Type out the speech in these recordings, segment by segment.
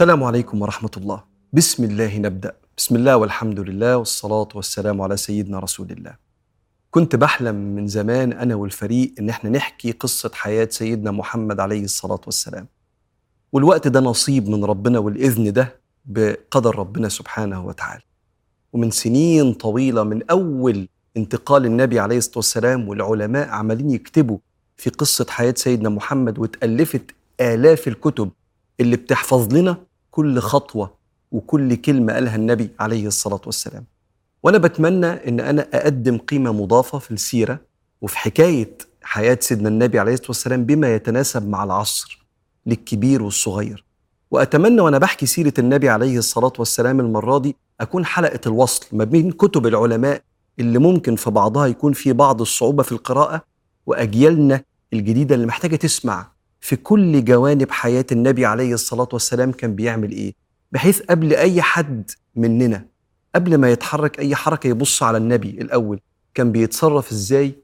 السلام عليكم ورحمة الله. بسم الله نبدأ. بسم الله والحمد لله والصلاة والسلام على سيدنا رسول الله. كنت بحلم من زمان أنا والفريق إن إحنا نحكي قصة حياة سيدنا محمد عليه الصلاة والسلام. والوقت ده نصيب من ربنا والإذن ده بقدر ربنا سبحانه وتعالى. ومن سنين طويلة من أول انتقال النبي عليه الصلاة والسلام والعلماء عمالين يكتبوا في قصة حياة سيدنا محمد واتألفت آلاف الكتب اللي بتحفظ لنا كل خطوة وكل كلمة قالها النبي عليه الصلاة والسلام. وأنا بتمنى إن أنا أقدم قيمة مضافة في السيرة وفي حكاية حياة سيدنا النبي عليه الصلاة والسلام بما يتناسب مع العصر للكبير والصغير. وأتمنى وأنا بحكي سيرة النبي عليه الصلاة والسلام المرة دي أكون حلقة الوصل ما بين كتب العلماء اللي ممكن في بعضها يكون في بعض الصعوبة في القراءة وأجيالنا الجديدة اللي محتاجة تسمع في كل جوانب حياة النبي عليه الصلاة والسلام كان بيعمل إيه؟ بحيث قبل أي حد مننا قبل ما يتحرك أي حركة يبص على النبي الأول كان بيتصرف إزاي؟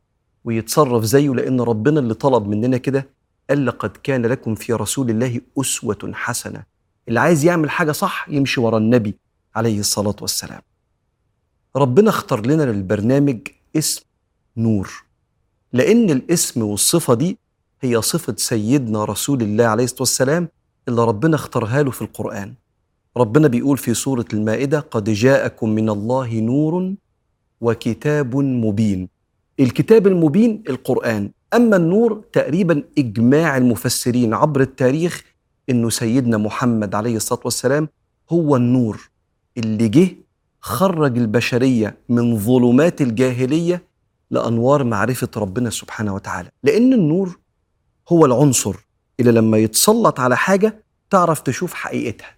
ويتصرف زيه لأن ربنا اللي طلب مننا كده قال لقد كان لكم في رسول الله أسوة حسنة. اللي عايز يعمل حاجة صح يمشي ورا النبي عليه الصلاة والسلام. ربنا اختار لنا للبرنامج اسم نور. لأن الاسم والصفة دي هي صفة سيدنا رسول الله عليه الصلاة والسلام اللي ربنا اختارها له في القرآن. ربنا بيقول في سورة المائدة قد جاءكم من الله نور وكتاب مبين. الكتاب المبين القرآن. أما النور تقريبا إجماع المفسرين عبر التاريخ إنه سيدنا محمد عليه الصلاة والسلام هو النور اللي جه خرج البشرية من ظلمات الجاهلية لأنوار معرفة ربنا سبحانه وتعالى. لأن النور هو العنصر اللي لما يتسلط على حاجة تعرف تشوف حقيقتها.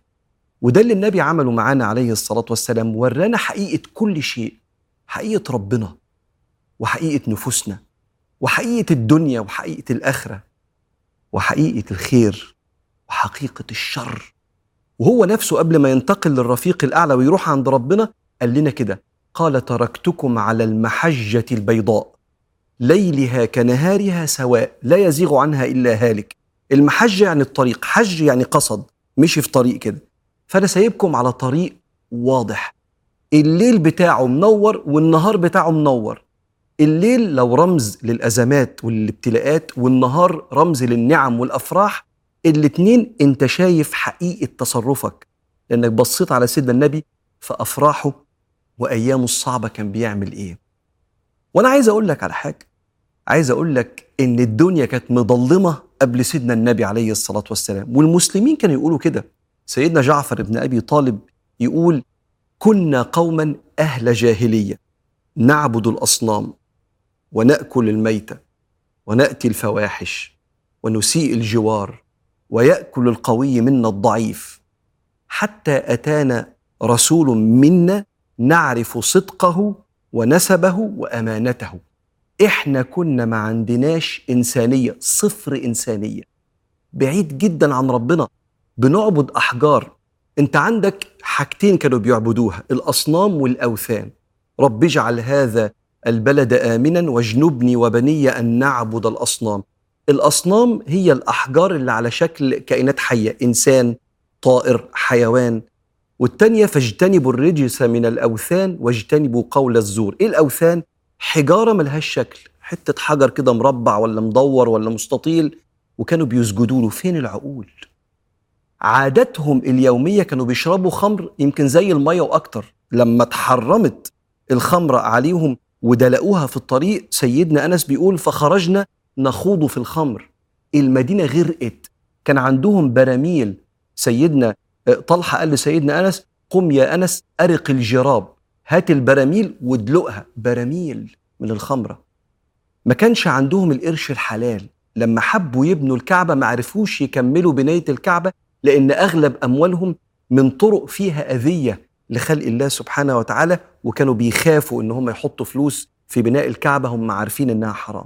وده اللي النبي عمله معانا عليه الصلاة والسلام ورانا حقيقة كل شيء حقيقة ربنا وحقيقة نفوسنا وحقيقة الدنيا وحقيقة الآخرة وحقيقة الخير وحقيقة الشر. وهو نفسه قبل ما ينتقل للرفيق الأعلى ويروح عند ربنا قال لنا كده قال تركتكم على المحجة البيضاء. ليلها كنهارها سواء لا يزيغ عنها إلا هالك. المحجة يعني الطريق حج يعني قصد مشي في طريق كده. فأنا سايبكم على طريق واضح. الليل بتاعه منور والنهار بتاعه منور. الليل لو رمز للأزمات والابتلاءات والنهار رمز للنعم والأفراح الاتنين أنت شايف حقيقة تصرفك. لأنك بصيت على سيدنا النبي في أفراحه وأيامه الصعبة كان بيعمل إيه؟ وأنا عايز أقول لك على حاجة. عايز أقول لك إن الدنيا كانت مظلمة قبل سيدنا النبي عليه الصلاة والسلام والمسلمين كانوا يقولوا كده. سيدنا جعفر بن أبي طالب يقول كنا قوما أهل جاهلية نعبد الأصنام ونأكل الميتة ونأتي الفواحش ونسيء الجوار ويأكل القوي منا الضعيف. حتى أتانا رسول منا نعرف صدقه ونسبه وأمانته. إحنا كنا ما عندناش إنسانية صفر إنسانية. بعيد جدا عن ربنا. بنعبد أحجار. أنت عندك حاجتين كانوا بيعبدوها الأصنام والأوثان. رب اجعل هذا البلد آمنا واجنبني وبني أن نعبد الأصنام. الأصنام هي الأحجار اللي على شكل كائنات حية. إنسان طائر حيوان. والتانية فاجتنبوا الرجس من الأوثان واجتنبوا قول الزور. إيه الأوثان؟ حجارة ملهاش شكل حتة حجر كده مربع ولا مدور ولا مستطيل وكانوا بيسجدوا له. فين العقول؟ عاداتهم اليومية كانوا بيشربوا خمر يمكن زي المية وأكتر. لما اتحرمت الخمر عليهم ودلقوها في الطريق سيدنا أنس بيقول فخرجنا نخوض في الخمر. المدينة غرقت. كان عندهم براميل. سيدنا طلحة قال لسيدنا أنس قم يا أنس أرق الجراب هات البراميل وادلقها. براميل من الخمرة. ما كانش عندهم القرش الحلال. لما حبوا يبنوا الكعبة ما عرفوش يكملوا بناية الكعبة لأن أغلب أموالهم من طرق فيها أذية لخلق الله سبحانه وتعالى وكانوا بيخافوا إن هم يحطوا فلوس في بناء الكعبة هم عارفين إنها حرام.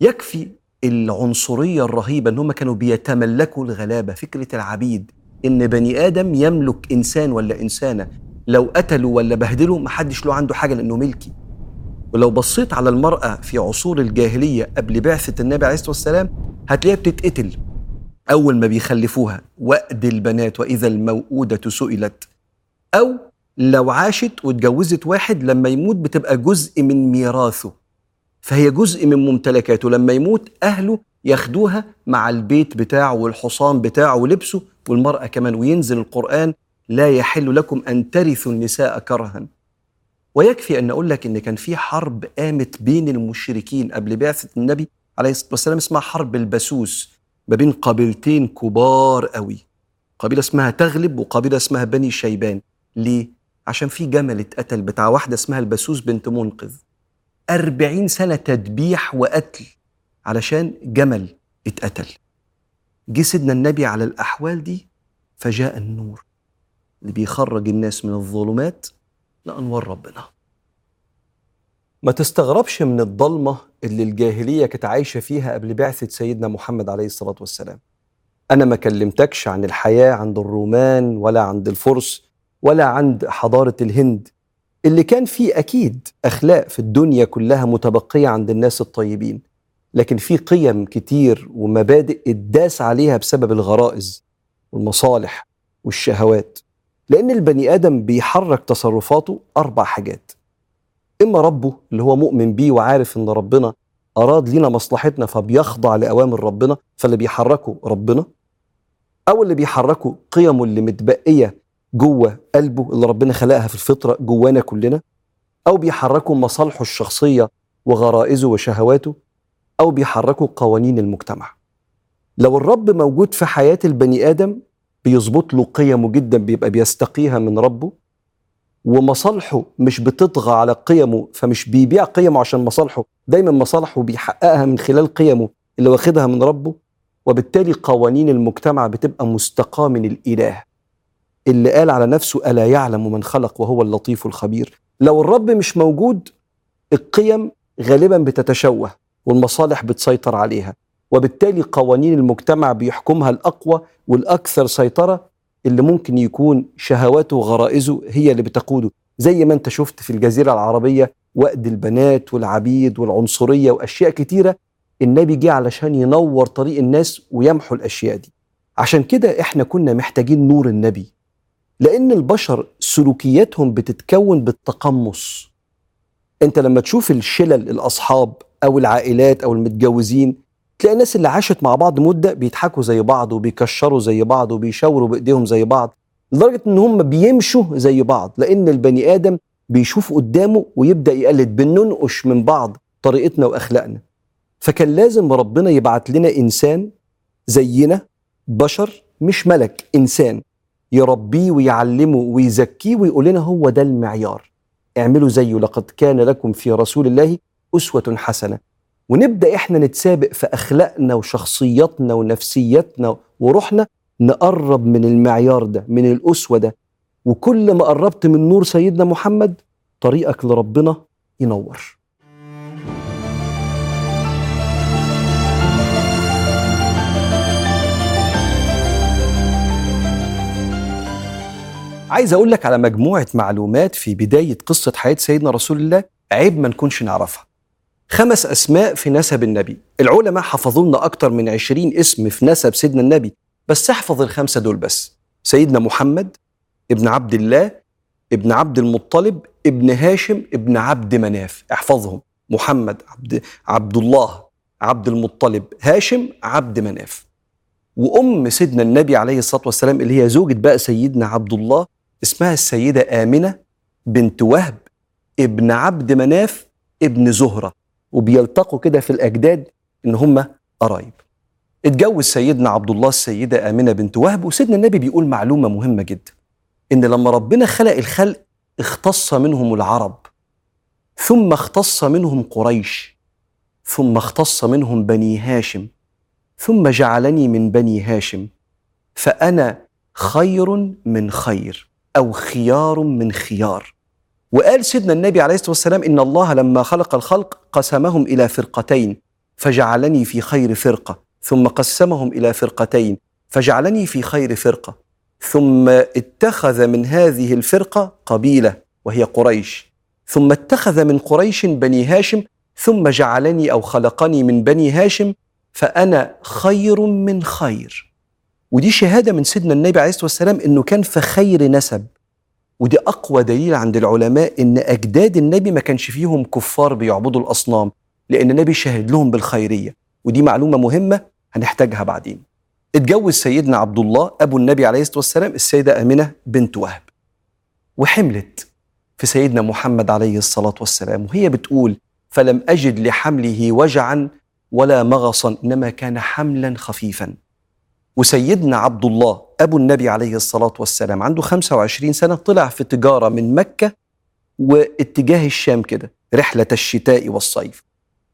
يكفي العنصرية الرهيبة إن هم كانوا بيتملكوا الغلابة فكرة العبيد. إن بني آدم يملك إنسان ولا إنسانة لو قتلوا ولا بهدلوا محدش له عنده حاجة لأنه ملكي. ولو بصيت على المرأة في عصور الجاهلية قبل بعثة النبي عليه الصلاة والسلام هتلاقيها بتتقتل أول ما بيخلفوها وأد البنات وإذا الموءودة سئلت. أو لو عاشت واتجوزت واحد لما يموت بتبقى جزء من ميراثه. فهي جزء من ممتلكاته لما يموت أهله ياخدوها مع البيت بتاعه والحصان بتاعه ولبسه والمرأة كمان وينزل القرآن لا يحل لكم أن ترثوا النساء كرها. ويكفي أن أقول لك أن كان في حرب قامت بين المشركين قبل بعثة النبي عليه الصلاة والسلام اسمها حرب البسوس ما بين قبيلتين كبار قوي قبيلة اسمها تغلب وقبيلة اسمها بني شيبان. ليه؟ عشان في جمل اتقتل بتاع واحدة اسمها البسوس بنت منقذ. أربعين سنة تدبيح وقتل. علشان جمل اتقتل. جه سيدنا النبي على الأحوال دي فجاء النور اللي بيخرج الناس من الظلمات لأنوار ربنا. ما تستغربش من الضلمة اللي الجاهلية كانت عايشة فيها قبل بعثة سيدنا محمد عليه الصلاة والسلام. أنا ما كلمتكش عن الحياة عند الرومان ولا عند الفرس ولا عند حضارة الهند. اللي كان فيه أكيد أخلاق في الدنيا كلها متبقية عند الناس الطيبين. لكن في قيم كتير ومبادئ اتداس عليها بسبب الغرائز والمصالح والشهوات. لأن البني آدم بيحرك تصرفاته أربع حاجات. إما ربه اللي هو مؤمن بيه وعارف إن ربنا أراد لنا مصلحتنا فبيخضع لأوامر ربنا فاللي بيحركه ربنا. أو اللي بيحركه قيمه اللي متبقية جوه قلبه اللي ربنا خلقها في الفطرة جوانا كلنا. أو بيحركه مصالحه الشخصية وغرائزه وشهواته أو بيحركه قوانين المجتمع. لو الرب موجود في حياة البني آدم بيظبط له قيمه جدا بيبقى بيستقيها من ربه. ومصالحه مش بتطغى على قيمه فمش بيبيع قيمه عشان مصالحه. دايما مصالحه بيحققها من خلال قيمه اللي واخدها من ربه. وبالتالي قوانين المجتمع بتبقى مستقاة من الإله. اللي قال على نفسه ألا يعلم من خلق وهو اللطيف الخبير. لو الرب مش موجود القيم غالبا بتتشوه. والمصالح بتسيطر عليها. وبالتالي قوانين المجتمع بيحكمها الأقوى والأكثر سيطرة اللي ممكن يكون شهواته وغرائزه هي اللي بتقوده. زي ما انت شفت في الجزيرة العربية وقد البنات والعبيد والعنصرية وأشياء كتيرة النبي جه علشان ينور طريق الناس ويمحو الأشياء دي. عشان كده إحنا كنا محتاجين نور النبي. لأن البشر سلوكياتهم بتتكون بالتقمص. انت لما تشوف الشلل الأصحاب أو العائلات أو المتجوزين تلاقي الناس اللي عاشت مع بعض مدة بيضحكوا زي بعض وبيكشروا زي بعض وبيشاوروا بإيديهم زي بعض لدرجة إن هم بيمشوا زي بعض لأن البني آدم بيشوف قدامه ويبدأ يقلد بننقش من بعض طريقتنا وأخلاقنا. فكان لازم ربنا يبعت لنا إنسان زينا بشر مش ملك إنسان يربيه ويعلمه ويزكيه ويقول لنا هو ده المعيار. اعملوا زيه لقد كان لكم في رسول الله أسوة حسنة. ونبدأ إحنا نتسابق في أخلاقنا وشخصياتنا ونفسياتنا وروحنا نقرب من المعيار ده من الأسوة ده. وكل ما قربت من نور سيدنا محمد طريقك لربنا ينور. عايز أقول لك على مجموعة معلومات في بداية قصة حياة سيدنا رسول الله عيب ما نكونش نعرفها. خمس أسماء في نسب النبي. العلماء حفظوا لنا أكتر من عشرين اسم في نسب سيدنا النبي. بس احفظ الخمسة دول بس. سيدنا محمد ابن عبد الله ابن عبد المطلب ابن هاشم ابن عبد مناف. احفظهم. محمد عبد عبد الله عبد المطلب هاشم عبد مناف. وأم سيدنا النبي عليه الصلاة والسلام اللي هي زوجة بقى سيدنا عبد الله اسمها السيدة آمنة بنت وهب ابن عبد مناف ابن زهرة. وبيلتقوا كده في الأجداد إن هم قرايب. اتجوز سيدنا عبد الله السيدة آمنة بنت وهب وسيدنا النبي بيقول معلومة مهمة جدا إن لما ربنا خلق الخلق اختص منهم العرب ثم اختص منهم قريش ثم اختص منهم بني هاشم ثم جعلني من بني هاشم فأنا خير من خير أو خيار من خيار. وقال سيدنا النبي عليه الصلاة والسلام إن الله لما خلق الخلق قسمهم إلى فرقتين فجعلني في خير فرقة ثم قسمهم إلى فرقتين فجعلني في خير فرقة ثم اتخذ من هذه الفرقة قبيلة وهي قريش ثم اتخذ من قريش بني هاشم ثم جعلني أو خلقني من بني هاشم فأنا خير من خير. ودي شهادة من سيدنا النبي عليه الصلاة والسلام إنه كان في خير نسب. ودي أقوى دليل عند العلماء إن أجداد النبي ما كانش فيهم كفار بيعبدوا الأصنام لأن النبي شهد لهم بالخيرية ودي معلومة مهمة هنحتاجها بعدين. اتجوز سيدنا عبد الله أبو النبي عليه الصلاة والسلام السيدة آمنة بنت وهب وحملت في سيدنا محمد عليه الصلاة والسلام وهي بتقول فلم أجد لحمله وجعا ولا مغصا إنما كان حملا خفيفا. وسيدنا عبد الله أبو النبي عليه الصلاة والسلام. عنده 25 سنة طلع في تجارة من مكة واتجاه الشام كده رحلة الشتاء والصيف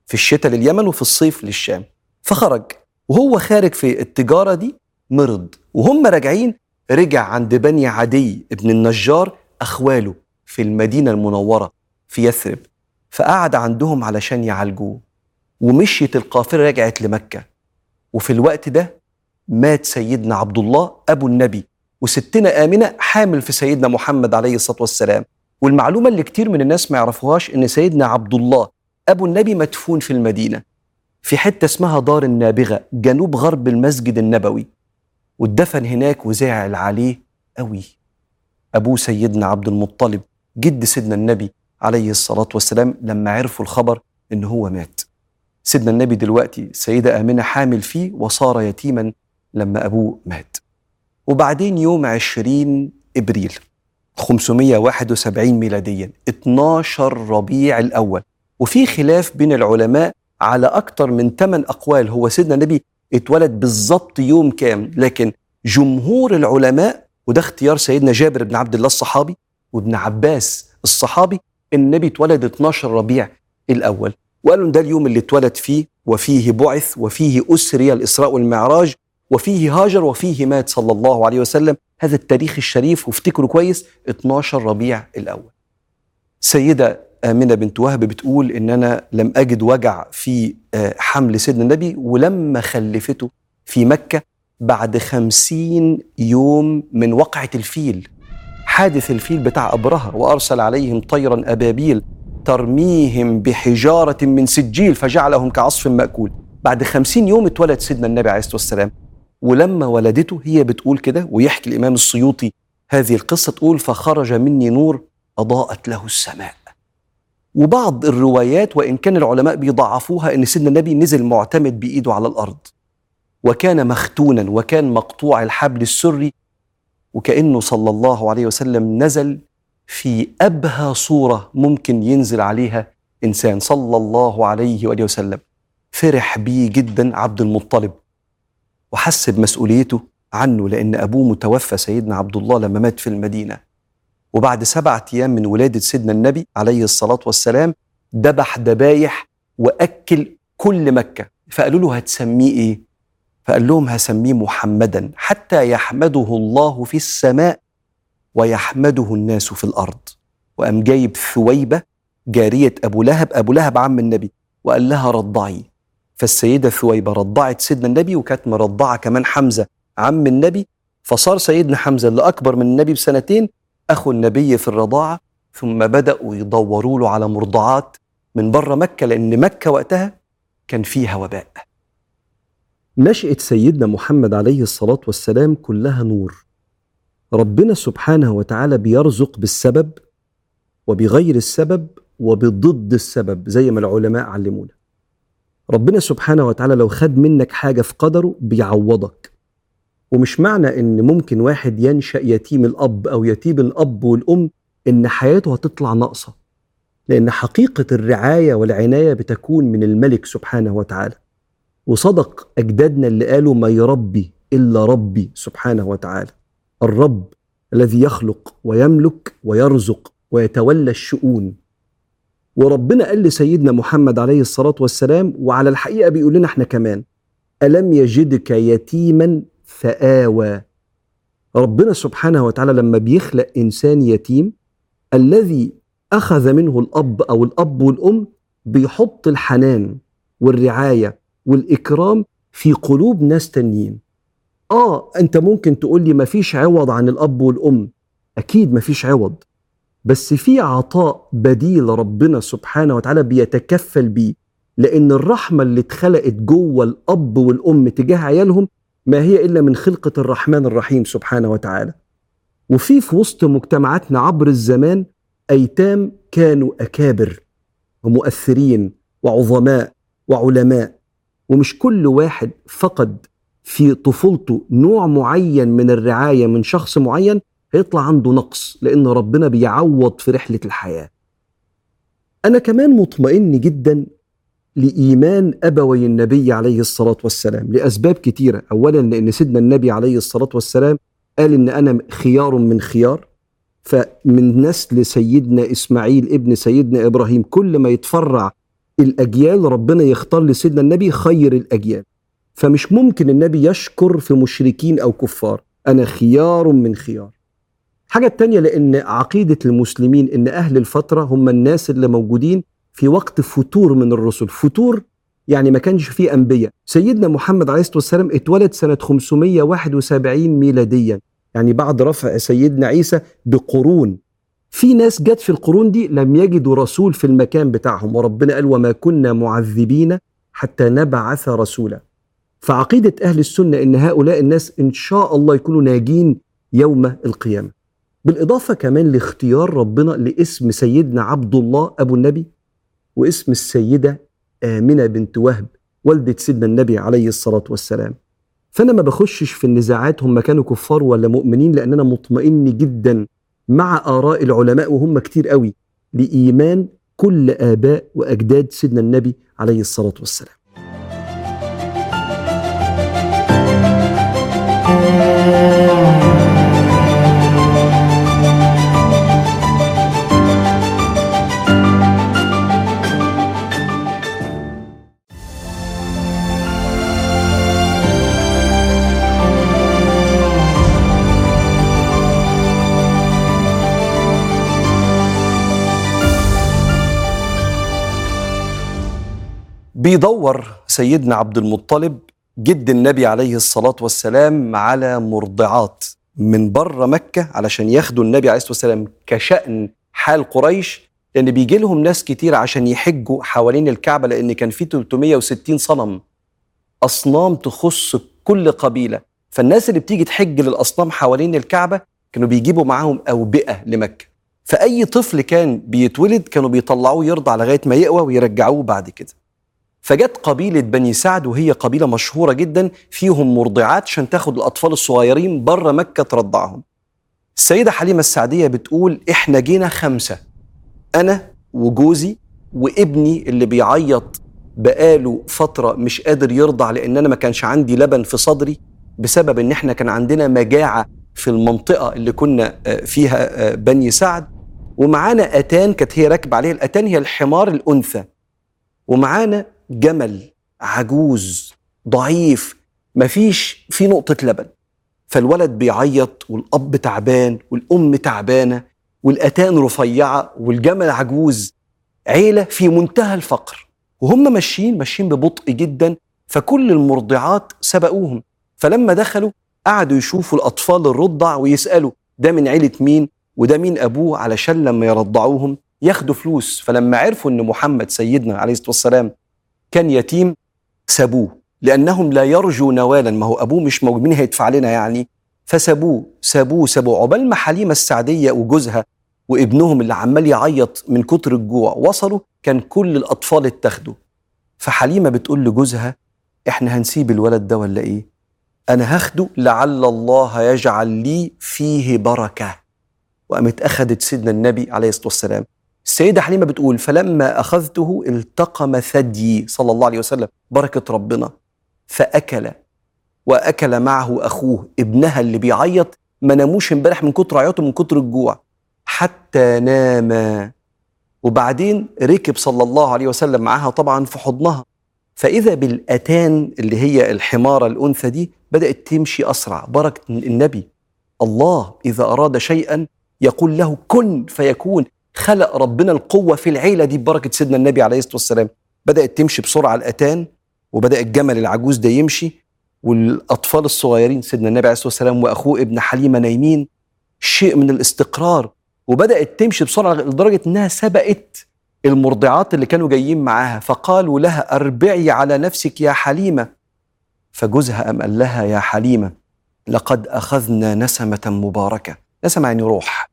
في الشتاء لليمن وفي الصيف للشام. فخرج وهو خارج في التجارة دي مرض. وهم راجعين رجع عند بني عدي ابن النجار أخواله في المدينة المنورة في يثرب. فقعد عندهم علشان يعالجوه. ومشيت القافلة رجعت لمكة. وفي الوقت ده مات سيدنا عبد الله أبو النبي وستنا آمنة حامل في سيدنا محمد عليه الصلاة والسلام. والمعلومة اللي كتير من الناس ما يعرفوهاش إن سيدنا عبد الله أبو النبي مدفون في المدينة في حتة اسمها دار النابغة جنوب غرب المسجد النبوي. واتدفن هناك وزعل عليه قوي أبوه سيدنا عبد المطلب جد سيدنا النبي عليه الصلاة والسلام لما عرفوا الخبر إن هو مات. سيدنا النبي دلوقتي السيدة آمنة حامل فيه وصار يتيما لما أبوه مات. وبعدين يوم عشرين إبريل 571 ميلاديا 12 ربيع الأول. وفي خلاف بين العلماء على أكثر من 8 أقوال. هو سيدنا النبي اتولد بالظبط يوم كام؟ لكن جمهور العلماء وده اختيار سيدنا جابر بن عبد الله الصحابي وابن عباس الصحابي النبي اتولد 12 ربيع الأول. وقالوا ده اليوم اللي اتولد فيه وفيه بعث وفيه أسري الإسراء والمعراج وفيه هاجر وفيه مات صلى الله عليه وسلم. هذا التاريخ الشريف وافتكروا كويس 12 ربيع الأول. سيدة آمنة بنت وهب بتقول إن أنا لم أجد وجع في حمل سيدنا النبي ولما خلفته في مكة بعد خمسين يوم من وقعة الفيل. حادث الفيل بتاع أبرهة وأرسل عليهم طيرا أبابيل ترميهم بحجارة من سجيل فجعلهم كعصف مأكول. بعد خمسين يوم اتولد سيدنا النبي عليه الصلاة والسلام. ولما ولدته هي بتقول كده ويحكي الإمام السيوطي هذه القصة تقول فخرج مني نور أضاءت له السماء. وبعض الروايات وإن كان العلماء بيضعفوها إن سيدنا النبي نزل معتمد بإيده على الأرض وكان مختونا وكان مقطوع الحبل السري وكأنه صلى الله عليه وسلم نزل في أبهى صورة ممكن ينزل عليها إنسان صلى الله عليه وآله وسلم. فرح بيه جدا عبد المطلب. وحس بمسؤوليته عنه لأن أبوه متوفى سيدنا عبد الله لما مات في المدينة. وبعد سبعة أيام من ولادة سيدنا النبي عليه الصلاة والسلام ذبح ذبايح وأكل كل مكة. فقالوا له هتسميه إيه؟ فقال لهم هسميه محمدا حتى يحمده الله في السماء ويحمده الناس في الأرض. وقام جايب ثويبة جارية أبو لهب أبو لهب عم النبي وقال لها رضعي. فالسيدة ثويبة رضعت سيدنا النبي وكانت مرضعة كمان حمزة عم النبي. فصار سيدنا حمزة اللي أكبر من النبي بسنتين أخو النبي في الرضاعة ثم بدأوا يدوروا له على مرضعات من بره مكة لأن مكة وقتها كان فيها وباء. نشأة سيدنا محمد عليه الصلاة والسلام كلها نور. ربنا سبحانه وتعالى بيرزق بالسبب وبغير السبب وبضد السبب زي ما العلماء علمونا. ربنا سبحانه وتعالى لو خد منك حاجة في قدره بيعوضك. ومش معنى إن ممكن واحد ينشأ يتيم الأب أو يتيم الأب والأم إن حياته هتطلع ناقصة. لأن حقيقة الرعاية والعناية بتكون من الملك سبحانه وتعالى. وصدق أجدادنا اللي قالوا ما يربي إلا ربي سبحانه وتعالى. الرب الذي يخلق ويملك ويرزق ويتولى الشؤون. وربنا قال لسيدنا محمد عليه الصلاة والسلام وعلى الحقيقة بيقول لنا إحنا كمان ألم يجدك يتيما فآوى. ربنا سبحانه وتعالى لما بيخلق إنسان يتيم الذي أخذ منه الأب أو الأب والأم بيحط الحنان والرعاية والإكرام في قلوب ناس تانيين. آه أنت ممكن تقول لي مفيش عوض عن الأب والأم؟ أكيد مفيش عوض. بس في عطاء بديل ربنا سبحانه وتعالى بيتكفل بيه لأن الرحمة اللي اتخلقت جوه الأب والأم تجاه عيالهم ما هي إلا من خلقة الرحمن الرحيم سبحانه وتعالى. وفي في وسط مجتمعاتنا عبر الزمان أيتام كانوا أكابر ومؤثرين وعظماء وعلماء ومش كل واحد فقد في طفولته نوع معين من الرعاية من شخص معين هيطلع عنده نقص لأن ربنا بيعوض في رحلة الحياة. أنا كمان مطمئن جدا لإيمان أبوي النبي عليه الصلاة والسلام لأسباب كتيرة، اولا لأن سيدنا النبي عليه الصلاة والسلام قال إن أنا خيار من خيار. فمن نسل سيدنا إسماعيل ابن سيدنا إبراهيم كل ما يتفرع الأجيال ربنا يختار لسيدنا النبي خير الأجيال. فمش ممكن النبي يشكر في مشركين أو كفار. أنا خيار من خيار. حاجة التانية لأن عقيدة المسلمين إن أهل الفترة هم الناس اللي موجودين في وقت فتور من الرسل. فتور يعني ما كانش فيه أنبياء. سيدنا محمد عليه الصلاة والسلام اتولد سنة 571 ميلاديا. يعني بعد رفع سيدنا عيسى بقرون. في ناس جت في القرون دي لم يجدوا رسول في المكان بتاعهم وربنا قال وما كنا معذبين حتى نبعث رسولا. فعقيدة أهل السنة إن هؤلاء الناس إن شاء الله يكونوا ناجين يوم القيامة. بالإضافة كمان لاختيار ربنا لاسم سيدنا عبد الله أبو النبي واسم السيدة آمنة بنت وهب والدة سيدنا النبي عليه الصلاة والسلام. فأنا ما بخشش في النزاعات هم كانوا كفار ولا مؤمنين لأن أنا مطمئن جدا مع آراء العلماء وهم كتير قوي لإيمان كل آباء وأجداد سيدنا النبي عليه الصلاة والسلام. بيدور سيدنا عبد المطلب جد النبي عليه الصلاة والسلام على مرضعات من بره مكة علشان ياخدوا النبي عليه الصلاة والسلام كشأن حال قريش لأن بيجي لهم ناس كتير عشان يحجوا حوالين الكعبة لأن كان في 360 صنم. أصنام تخص كل قبيلة. فالناس اللي بتيجي تحج للأصنام حوالين الكعبة كانوا بيجيبوا معاهم أوبئة لمكة. فأي طفل كان بيتولد كانوا بيطلعوه يرضع لغاية ما يقوى ويرجعوه بعد كده. فجت قبيلة بني سعد وهي قبيلة مشهورة جدا فيهم مرضعات عشان تاخد الأطفال الصغيرين بره مكة ترضعهم. السيدة حليمة السعدية بتقول إحنا جينا خمسة أنا وجوزي وابني اللي بيعيط بقاله فترة مش قادر يرضع لأن أنا ما كانش عندي لبن في صدري بسبب إن إحنا كان عندنا مجاعة في المنطقة اللي كنا فيها بني سعد. ومعانا أتان كانت هي راكبة عليه الأتان هي الحمار الأنثى. ومعانا جمل عجوز ضعيف مفيش في نقطة لبن. فالولد بيعيط والأب تعبان والأم تعبانة والأتان رفيعة والجمل عجوز. عيلة في منتهى الفقر. وهم ماشيين ماشيين ببطء جدا فكل المرضعات سبقوهم. فلما دخلوا قعدوا يشوفوا الأطفال الرضع ويسألوا ده من عيلة مين؟ وده مين أبوه؟ علشان لما يرضعوهم ياخدوا فلوس. فلما عرفوا أن محمد سيدنا عليه الصلاة والسلام كان يتيم سابوه لأنهم لا يرجوا نوالا. ما هو أبوه مش موجود مين هيدفع لنا يعني؟ فسابوه سابوه سابوه. عقبال ما حليمة السعدية وجوزها وابنهم اللي عمال يعيط من كتر الجوع وصلوا كان كل الأطفال اتاخدوا فحليمة بتقول لجوزها إحنا هنسيب الولد ده ولا إيه؟ أنا هاخده لعل الله يجعل لي فيه بركة. وقامت أخذت سيدنا النبي عليه الصلاة والسلام. السيدة حليمة بتقول فلما أخذته التقم ثديي صلى الله عليه وسلم بركة ربنا فأكل وأكل معه أخوه ابنها اللي بيعيط ما ناموش امبارح من كتر عياطه من كتر الجوع حتى ناما وبعدين ركب صلى الله عليه وسلم معاها طبعا في حضنها. فإذا بالأتان اللي هي الحمارة الأنثى دي بدأت تمشي أسرع. بركة النبي الله إذا أراد شيئا يقول له كن فيكون. خلق ربنا القوة في العيلة دي ببركة سيدنا النبي عليه الصلاة والسلام. بدأت تمشي بسرعة الأتان وبدأ الجمل العجوز ده يمشي والأطفال الصغيرين سيدنا النبي عليه الصلاة والسلام وأخوه ابن حليمة نايمين شيء من الاستقرار. وبدأت تمشي بسرعة لدرجة إنها سبقت المرضعات اللي كانوا جايين معاها. فقالوا لها أربعي على نفسك يا حليمة. فجوزها قام قال لها يا حليمة لقد أخذنا نسمة مباركة. نسمة يعني روح.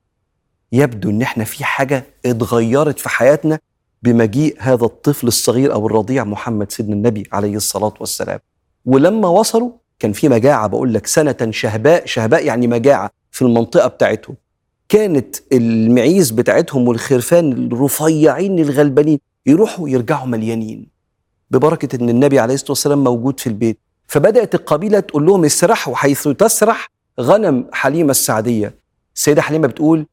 يبدو إن إحنا في حاجة اتغيرت في حياتنا بمجيء هذا الطفل الصغير أو الرضيع محمد سيدنا النبي عليه الصلاة والسلام. ولما وصلوا كان في مجاعة بقول لك سنة شهباء شهباء يعني مجاعة في المنطقة بتاعتهم. كانت المعيز بتاعتهم والخرفان الرفيعين الغلبانين يروحوا يرجعوا مليانين ببركة إن النبي عليه الصلاة والسلام موجود في البيت. فبدأت القبيلة تقول لهم اسرحوا حيث تسرح غنم حليمة السعدية. السيدة حليمة بتقول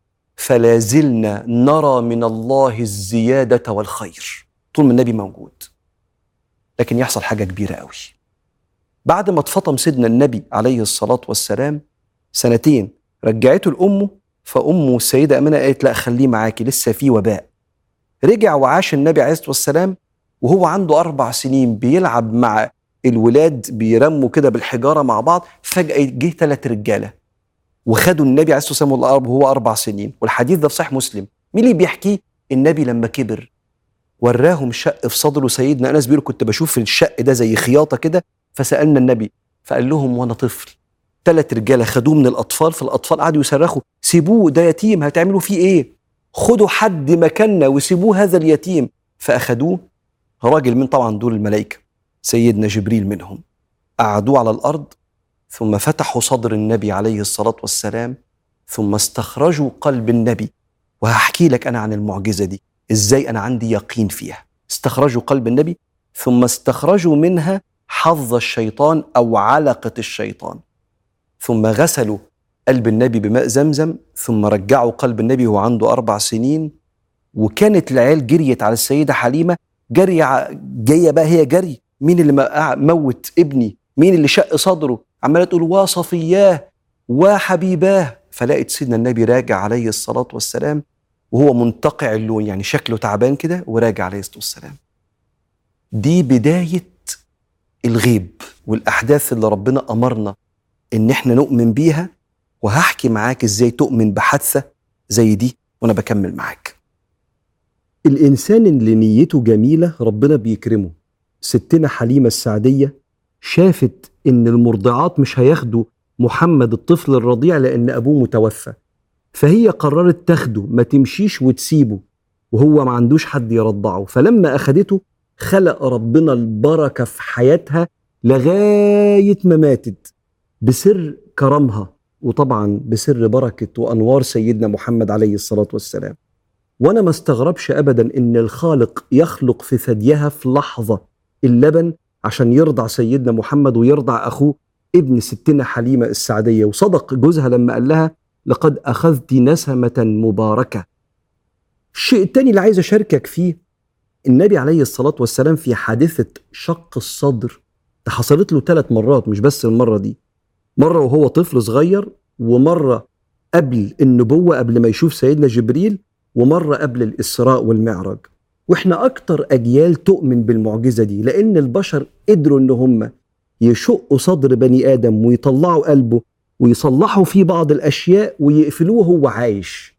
فلا زلنا نرى من الله الزيادة والخير. طول ما النبي موجود. لكن يحصل حاجة كبيرة قوي. بعد ما اتفطم سيدنا النبي عليه الصلاة والسلام سنتين رجعته لأمه فأمه السيدة أمينة قالت لا خليه معاكي لسه في وباء. رجع وعاش النبي عليه الصلاة والسلام وهو عنده أربع سنين بيلعب مع الولاد بيرموا كده بالحجارة مع بعض فجأة جه ثلاث رجالة. وخدوا النبي عليه الصلاة والسلام وهو أربع سنين. والحديث ده في صحيح مسلم. مين اللي بيحكيه النبي لما كبر وراهم شق في صدره سيدنا أنس بيقول كنت بشوف الشق ده زي خياطة كده. فسألنا النبي فقال لهم وأنا طفل. ثلاث رجالة خدوه من الأطفال فالأطفال قعدوا يصرخوا سيبوه ده يتيم هتعملوا فيه إيه؟ خدوا حد مكاننا وسيبوه هذا اليتيم. فأخدوه. راجل من طبعا دول الملائكة سيدنا جبريل منهم. قعدوه على الأرض. ثم فتحوا صدر النبي عليه الصلاة والسلام ثم استخرجوا قلب النبي. وهحكي لك أنا عن المعجزة دي إزاي أنا عندي يقين فيها. استخرجوا قلب النبي ثم استخرجوا منها حظ الشيطان أو علقة الشيطان. ثم غسلوا قلب النبي بماء زمزم ثم رجعوا قلب النبي وهو عنده أربع سنين. وكانت العيال جريت على السيدة حليمة جري جاية بقى هي جري. مين اللي موت ابني؟ مين اللي شق صدره؟ عمالة تقول وصفياه وحبيباه. فلقت سيدنا النبي راجع عليه الصلاة والسلام وهو منتقع اللون يعني شكله تعبان كده وراجع عليه الصلاة والسلام. دي بداية الغيب والأحداث اللي ربنا أمرنا إن إحنا نؤمن بيها. وهحكي معاك إزاي تؤمن بحادثة زي دي وأنا بكمل معاك. الإنسان اللي نيته جميلة ربنا بيكرمه. ستنا حليمة السعدية شافت إن المرضعات مش هياخدوا محمد الطفل الرضيع لأن أبوه متوفى. فهي قررت تاخده ما تمشيش وتسيبه وهو ما عندوش حد يرضعه. فلما أخدته خلق ربنا البركة في حياتها لغاية ما ماتت بسر كرمها وطبعا بسر بركة وأنوار سيدنا محمد عليه الصلاة والسلام. وأنا ما استغربش ابدا إن الخالق يخلق في ثديها في لحظة اللبن عشان يرضع سيدنا محمد ويرضع أخوه ابن ستنا حليمة السعدية. وصدق جوزها لما قال لها لقد أخذت نسمة مباركة. الشيء الثاني اللي عايز أشاركك فيه النبي عليه الصلاة والسلام في حادثة شق الصدر ده حصلت له ثلاث مرات مش بس المرة دي. مرة وهو طفل صغير ومرة قبل النبوة قبل ما يشوف سيدنا جبريل ومرة قبل الإسراء والمعراج. وإحنا أكتر أجيال تؤمن بالمعجزة دي لأن البشر قدروا إن هم يشقوا صدر بني آدم ويطلعوا قلبه ويصلحوا فيه بعض الأشياء ويقفلوه وهو عايش.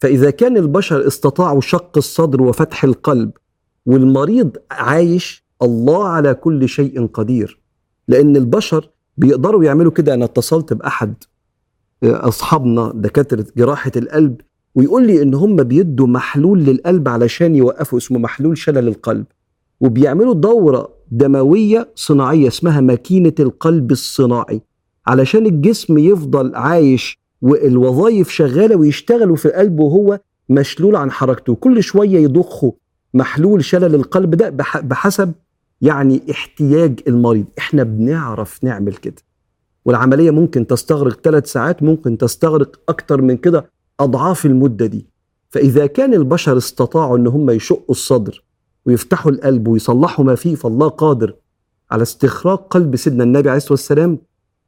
فإذا كان البشر استطاعوا شق الصدر وفتح القلب والمريض عايش الله على كل شيء قدير. لأن البشر بيقدروا يعملوا كده. أنا اتصلت بأحد آه، أصحابنا دكاترة جراحة القلب ويقول لي إن هم بيدوا محلول للقلب علشان يوقفوا اسمه محلول شلل القلب وبيعملوا دورة دموية صناعية اسمها ماكينة القلب الصناعي علشان الجسم يفضل عايش والوظائف شغالة ويشتغلوا في القلب وهو مشلول عن حركته. كل شوية يضخوا محلول شلل القلب ده بحسب يعني احتياج المريض. إحنا بنعرف نعمل كده والعملية ممكن تستغرق ثلاث ساعات ممكن تستغرق أكتر من كده أضعاف المدة دي. فإذا كان البشر استطاعوا إن هم يشقوا الصدر ويفتحوا القلب ويصلحوا ما فيه فالله قادر على استخراج قلب سيدنا النبي عليه الصلاة والسلام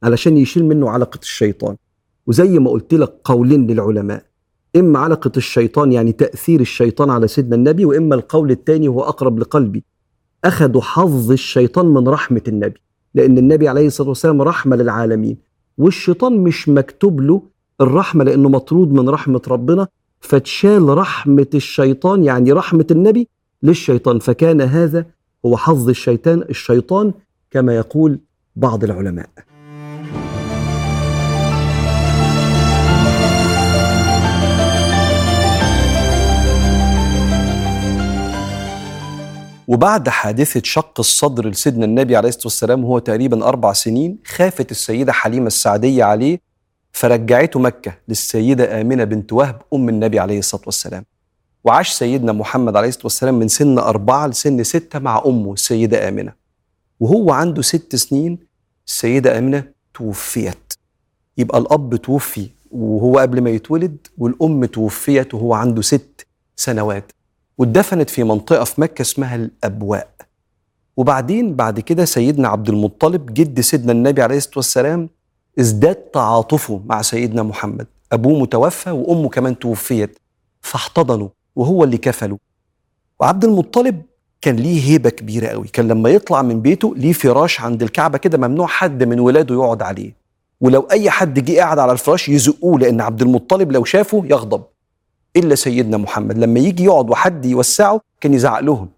علشان يشيل منه علقة الشيطان. وزي ما قلت لك قولين للعلماء إما علقة الشيطان يعني تأثير الشيطان على سيدنا النبي وإما القول الثاني هو أقرب لقلبي. أخذوا حظ الشيطان من رحمة النبي لأن النبي عليه الصلاة والسلام رحمة للعالمين. والشيطان مش مكتوب له الرحمة لأنه مطرود من رحمة ربنا فتشال رحمة الشيطان يعني رحمة النبي للشيطان. فكان هذا هو حظ الشيطان الشيطان كما يقول بعض العلماء. وبعد حادثة شق الصدر لسيدنا النبي عليه الصلاة والسلام وهو تقريبا أربع سنين خافت السيدة حليمة السعدية عليه فرجعته مكة للسيدة آمنة بنت وهب أم النبي عليه الصلاة والسلام. وعاش سيدنا محمد عليه الصلاة والسلام من سن أربعة لسن ستة مع أمه السيدة آمنة. وهو عنده ست سنين السيدة آمنة توفيت. يبقى الأب توفي وهو قبل ما يتولد والأم توفيت وهو عنده ست سنوات. واتدفنت في منطقة في مكة اسمها الأبواء. وبعدين بعد كده سيدنا عبد المطلب جد سيدنا النبي عليه الصلاة والسلام ازداد تعاطفه مع سيدنا محمد. أبوه متوفى وأمه كمان توفيت. فاحتضنوا وهو اللي كفله وعبد المطلب كان ليه هيبة كبيرة قوي. كان لما يطلع من بيته ليه فراش عند الكعبة كده ممنوع حد من ولاده يقعد عليه. ولو أي حد جه قاعد على الفراش يزقوه لأن عبد المطلب لو شافه يغضب. إلا سيدنا محمد. لما يجي يقعد وحد يوسعه كان يزعق لهم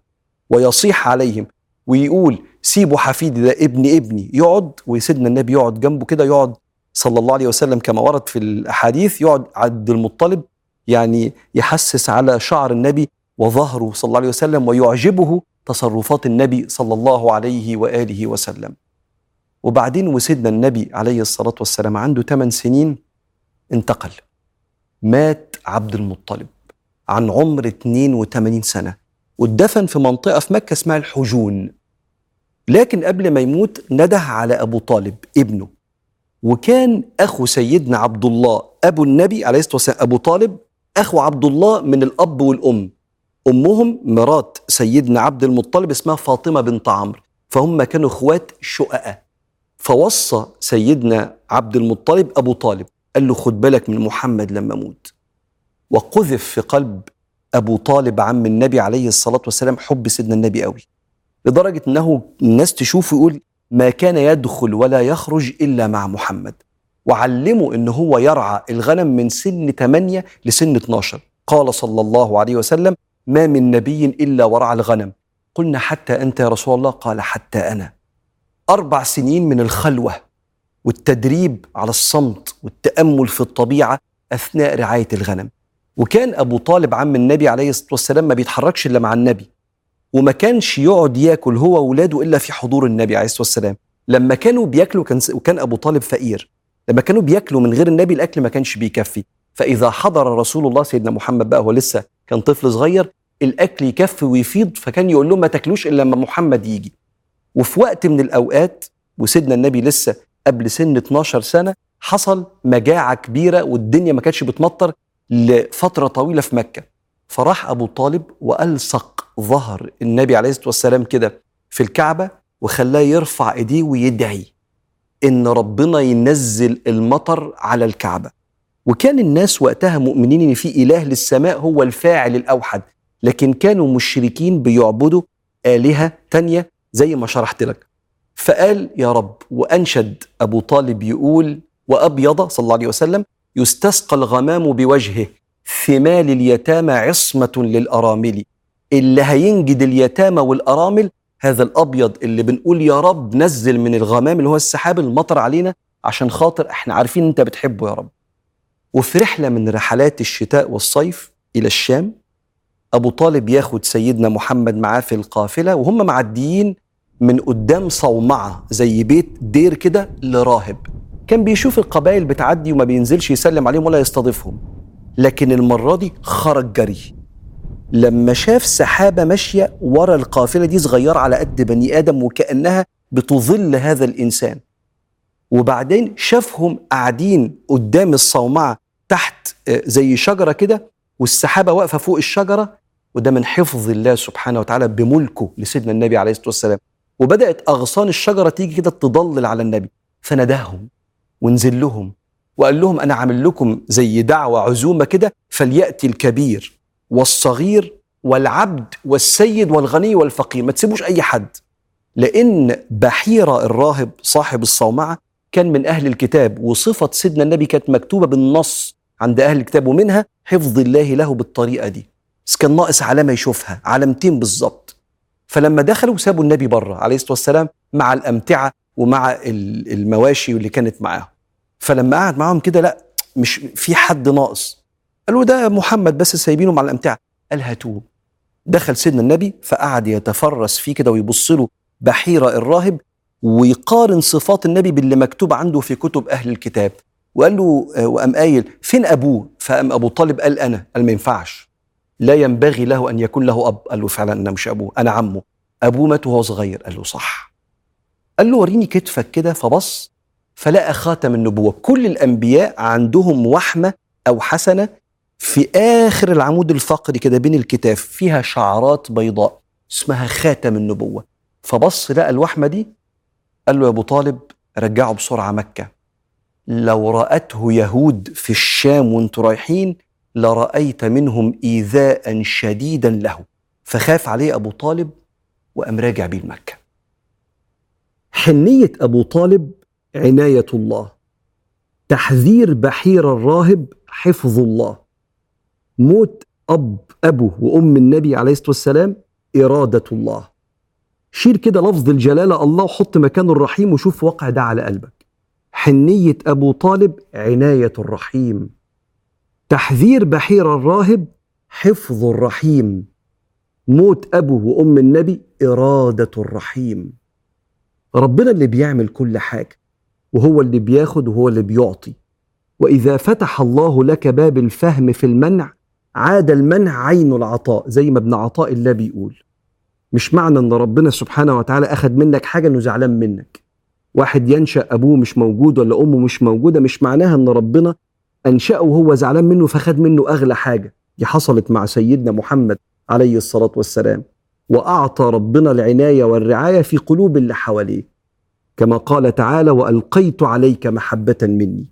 ويصيح عليهم ويقول سيبوا حفيدي ده ابن ابني يقعد وسيدنا النبي يقعد جنبه كده يقعد صلى الله عليه وسلم كما ورد في الأحاديث يقعد عبد المطلب يعني يحسس على شعر النبي وظهره صلى الله عليه وسلم ويعجبه تصرفات النبي صلى الله عليه وآله وسلم. وبعدين وسيدنا النبي عليه الصلاة والسلام عنده 8 سنين انتقل. مات عبد المطلب عن عمر 82 سنة واتدفن في منطقة في مكة اسمها الحجون. لكن قبل ما يموت نده على أبو طالب ابنه. وكان أخو سيدنا عبد الله أبو النبي عليه الصلاة والسلام أبو طالب أخو عبد الله من الأب والأم. أمهم مرات سيدنا عبد المطلب اسمها فاطمة بنت عمرو. فهم كانوا إخوات شققاء. فوصى سيدنا عبد المطلب أبو طالب قال له خد بالك من محمد لما أموت وقذف في قلب أبو طالب عم النبي عليه الصلاة والسلام حب سيدنا النبي قوي. لدرجة إنه الناس تشوفه يقول ما كان يدخل ولا يخرج إلا مع محمد. وعلمه إن هو يرعى الغنم من سن 8 لسن 12 قال صلى الله عليه وسلم ما من نبي إلا ورعى الغنم. قلنا حتى أنت يا رسول الله؟ قال حتى أنا. أربع سنين من الخلوة والتدريب على الصمت والتأمل في الطبيعة أثناء رعاية الغنم. وكان أبو طالب عم النبي عليه الصلاة والسلام ما بيتحركش إلا مع النبي. وما كانش يقعد ياكل هو واولاده إلا في حضور النبي عليه الصلاة والسلام. لما كانوا بياكلوا كان وكان أبو طالب فقير. لما كانوا بياكلوا من غير النبي الأكل ما كانش بيكفي. فإذا حضر رسول الله سيدنا محمد بقى هو لسه كان طفل صغير الأكل يكفي ويفيض فكان يقول لهم ما تاكلوش إلا لما محمد يجي. وفي وقت من الأوقات وسيدنا النبي لسه قبل سن 12 سنة حصل مجاعة كبيرة والدنيا ما كانتش بتمطر لفترة طويلة في مكة. فراح أبو طالب وألصق ظهر النبي عليه الصلاة والسلام كده في الكعبة وخلاه يرفع إيديه ويدعي إن ربنا ينزل المطر على الكعبة. وكان الناس وقتها مؤمنين إن في إله للسماء هو الفاعل الأوحد لكن كانوا مشركين بيعبدوا آلهة تانية زي ما شرحت لك. فقال يا رب وأنشد أبو طالب يقول وأبيض صلى الله عليه وسلم يستسقى الغمام بوجهه. ثمال اليتامى عصمة للأرامل. اللي هينجد اليتامى والأرامل هذا الأبيض اللي بنقول يا رب نزل من الغمام اللي هو السحاب المطر علينا عشان خاطر إحنا عارفين أنت بتحبه يا رب. وفي رحلة من رحلات الشتاء والصيف إلى الشام أبو طالب ياخد سيدنا محمد معاه في القافلة وهم معديين من قدام صومعة زي بيت دير كده لراهب. كان بيشوف القبائل بتعدي وما بينزلش يسلم عليهم ولا يستضيفهم. لكن المرة دي خرج جري. لما شاف سحابة ماشية ورا القافلة دي صغيرة على قد بني آدم وكأنها بتظل هذا الإنسان. وبعدين شافهم قاعدين قدام الصومعة تحت زي شجرة كده والسحابة واقفة فوق الشجرة وده من حفظ الله سبحانه وتعالى بملكه لسيدنا النبي عليه الصلاة والسلام. وبدأت أغصان الشجرة تيجي كده تضلل على النبي. فنداهم ونزل لهم وقال لهم أنا عامل لكم زي دعوة عزومة كده فليأتي الكبير والصغير والعبد والسيد والغني والفقير ما تسيبوش أي حد. لأن بحيرة الراهب صاحب الصومعة كان من أهل الكتاب وصفة سيدنا النبي كانت مكتوبة بالنص عند أهل الكتاب ومنها حفظ الله له بالطريقة دي. بس كان ناقص علامة يشوفها علامتين بالظبط. فلما دخلوا سابوا النبي بره عليه الصلاة والسلام مع الأمتعة ومع المواشي واللي كانت معاهم. فلما قعد معاهم كده لا مش في حد ناقص. قالوا ده محمد بس سايبينه مع الأمتعة. قال هاتوه. دخل سيدنا النبي فقعد يتفرس فيه كده ويبص له بحيرة الراهب ويقارن صفات النبي باللي مكتوب عنده في كتب أهل الكتاب. وقال له وقام قايل فين أبوه؟ فقام أبو طالب قال أنا. قال ما ينفعش. لا ينبغي له أن يكون له أب. قال له فعلا أنا مش أبوه أنا عمه. أبوه مات وهو صغير. قال له صح. قال له وريني كتفك كده. فبص فلقى خاتم النبوة. كل الأنبياء عندهم وحمه أو حسنة في آخر العمود الفقري كده بين الكتاف فيها شعرات بيضاء اسمها خاتم النبوة. فبص لقى الوحمه دي قال له يا أبو طالب رجعه بسرعة مكة. لو رأته يهود في الشام وانتوا رايحين لرأيت منهم إيذاء شديدا له. فخاف عليه أبو طالب وقام راجع بيه لمكة. حنية أبو طالب عناية الله. تحذير بحير الراهب حفظ الله. موت أب ابو وأم النبي عليه الصلاة والسلام إرادة الله. شيل كده لفظ الجلالة الله وحط مكانه الرحيم وشوف واقع ده على قلبك. حنية أبو طالب عناية الرحيم. تحذير بحير الراهب حفظ الرحيم. موت ابو وأم النبي إرادة الرحيم. ربنا اللي بيعمل كل حاجة. وهو اللي بياخد وهو اللي بيعطي. وإذا فتح الله لك باب الفهم في المنع عاد المنع عين العطاء زي ما ابن عطاء الله بيقول. مش معنى إن ربنا سبحانه وتعالى اخذ منك حاجة إنه زعلان منك. واحد ينشأ أبوه مش موجود ولا أمه مش موجودة مش معناها إن ربنا أنشأه وهو زعلان منه فخد منه أغلى حاجة. دي حصلت مع سيدنا محمد عليه الصلاة والسلام. وأعطى ربنا العناية والرعاية في قلوب اللي حواليه. كما قال تعالى وألقيت عليك محبة مني.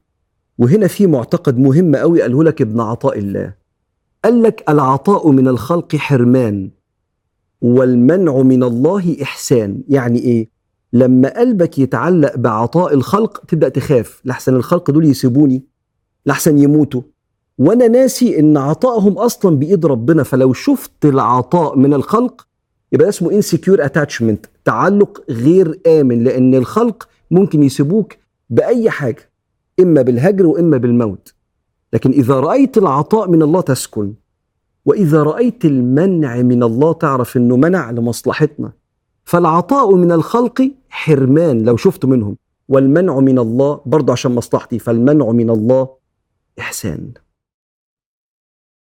وهنا في معتقد مهم قوي قاله لك ابن عطاء الله. قال لك العطاء من الخلق حرمان والمنع من الله إحسان. يعني إيه؟ لما قلبك يتعلق بعطاء الخلق تبدأ تخاف. لحسن الخلق دول يسيبوني. لحسن يموتوا. وأنا ناسي إن عطائهم أصلا بإيد ربنا. فلو شفت العطاء من الخلق يبقى اسمه insecure attachment تعلق غير آمن لأن الخلق ممكن يسيبوك بأي حاجة إما بالهجر وإما بالموت. لكن إذا رأيت العطاء من الله تسكن وإذا رأيت المنع من الله تعرف إنه منع لمصلحتنا. فالعطاء من الخلق حرمان لو شفت منهم. والمنع من الله برضه عشان مصلحتي فالمنع من الله إحسان.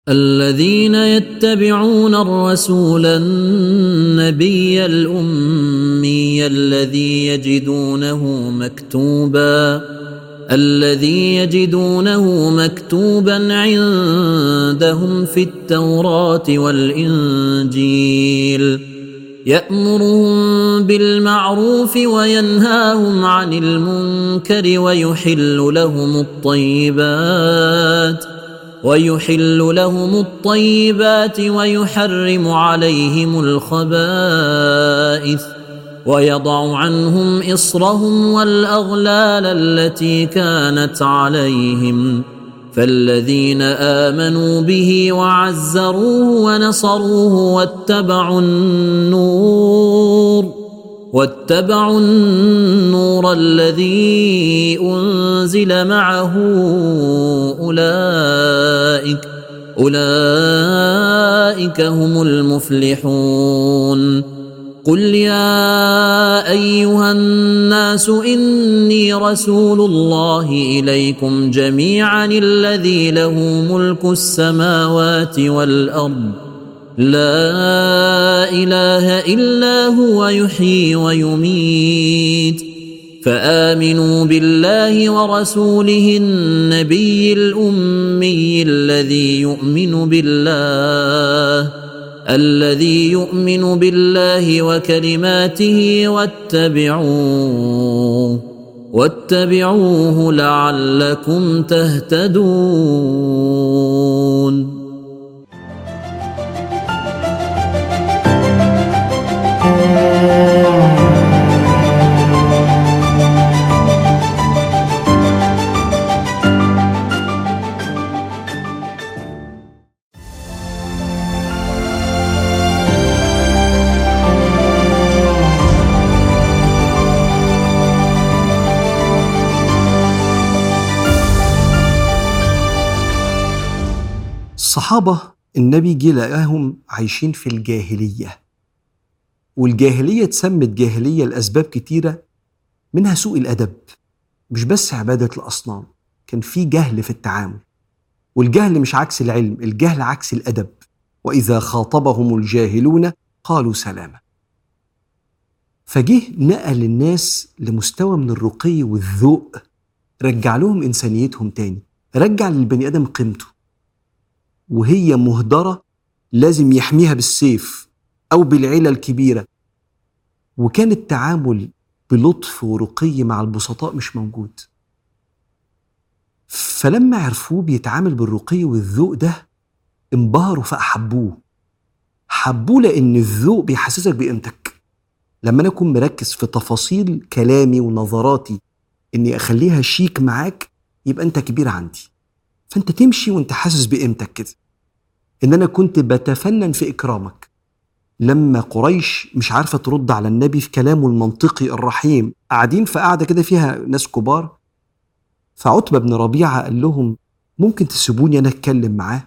الذين يتبعون الرسول النبي الأمي الذي يجدونه مكتوبا الذي يجدونه مكتوبا عندهم في التوراة والإنجيل. يأمرهم بالمعروف وينهاهم عن المنكر ويحل لهم الطيبات. ويحل لهم الطيبات ويحرم عليهم الخبائث ويضع عنهم إصرهم والأغلال التي كانت عليهم فالذين آمنوا به وعزروه ونصروه واتبعوا النور واتبعوا النور الذي أنزل معه أولئك أولئك هم المفلحون. قل يا أيها الناس إني رسول الله إليكم جميعا الذي له ملك السماوات والأرض. لا إله إلا هو يحيي ويميت. فآمنوا بالله ورسوله النبي الأمي الذي يؤمن بالله الذي يؤمن بالله وكلماته واتبعوه واتبعوه لعلكم تهتدون. الصحابة النبي جه لقاهم عايشين في الجاهلية. والجاهلية اتسمت جاهلية لأسباب كتيرة منها سوء الأدب مش بس عبادة الأصنام كان في جهل في التعامل. والجهل مش عكس العلم الجهل عكس الأدب. وإذا خاطبهم الجاهلون قالوا سلاما فجه نقل الناس لمستوى من الرقي والذوق رجع لهم إنسانيتهم تاني رجع للبني آدم قيمته. وهي مهدرة لازم يحميها بالسيف أو بالعيلة الكبيرة. وكان التعامل بلطف ورقي مع البسطاء مش موجود. فلما عرفوه بيتعامل بالرقي والذوق ده انبهروا فأحبوه. حبوه لأن الذوق بيحسسك بقيمتك. لما أنا أكون مركز في تفاصيل كلامي ونظراتي إني أخليها شيك معاك يبقى أنت كبير عندي. فأنت تمشي وأنت حاسس بقيمتك كده. إن أنا كنت بتفنن في إكرامك. لما قريش مش عارفة ترد على النبي في كلامه المنطقي الرحيم قاعدين في قاعدة كده فيها ناس كبار. فعتبة بن ربيعة قال لهم ممكن تسيبوني أنا أتكلم معاه؟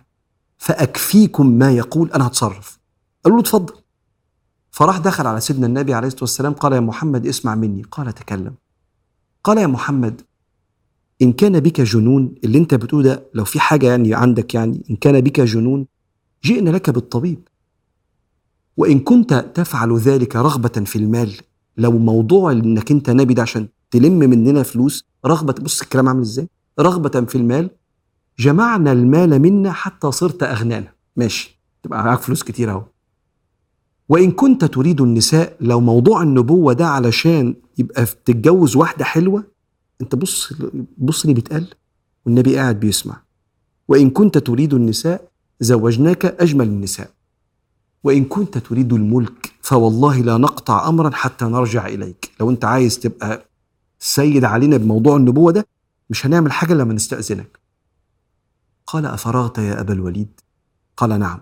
فأكفيكم ما يقول أنا هتصرف. قالوا له اتفضل. فراح دخل على سيدنا النبي عليه الصلاة والسلام قال يا محمد اسمع مني. قال تكلم قال يا محمد إن كان بك جنون اللي أنت بتقوله ده لو في حاجة يعني عندك يعني إن كان بك جنون جئنا لك بالطبيب. وإن كنت تفعل ذلك رغبة في المال لو موضوع إنك أنت نبي ده عشان تلم مننا فلوس رغبة بص الكلام عامل إزاي؟ رغبة في المال جمعنا المال منا حتى صرت أغنانا ماشي تبقى معاك فلوس كتير أهو. وإن كنت تريد النساء لو موضوع النبوة ده علشان يبقى تتجوز واحدة حلوة أنت بص بص اللي بيتقال والنبي قاعد بيسمع. وإن كنت تريد النساء زوجناك أجمل النساء. وإن كنت تريد الملك فوالله لا نقطع أمرا حتى نرجع إليك. لو أنت عايز تبقى سيد علينا بموضوع النبوة ده مش هنعمل حاجة لما نستأذنك. قال أفرغت يا أبا الوليد؟ قال نعم.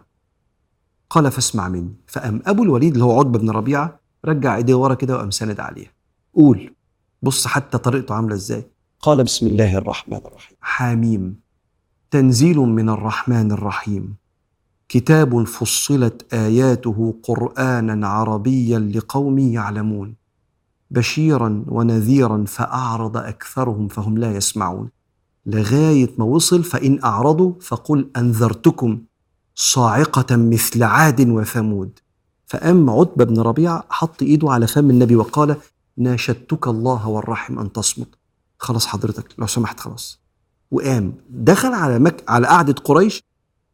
قال فاسمع مني. فقام أبو الوليد اللي هو عتبة بن ربيعة رجع إيديه ورا كده وقام ساند عليها. قول. بص حتى طريقته عاملة إزاي. قال بسم الله الرحمن الرحيم. حاميم تنزيل من الرحمن الرحيم. كتاب فصلت آياته قرآنا عربيا لقوم يعلمون. بشيرا ونذيرا فأعرض أكثرهم فهم لا يسمعون. لغاية ما وصل فإن أعرضوا فقل أنذرتكم صاعقة مثل عاد وثمود. فقام عتبة بن ربيعة حط إيده على فم النبي وقال ناشدتك الله والرحم أن تصمت خلاص حضرتك لو سمحت خلاص. وقام دخل على مك... على قعدة قريش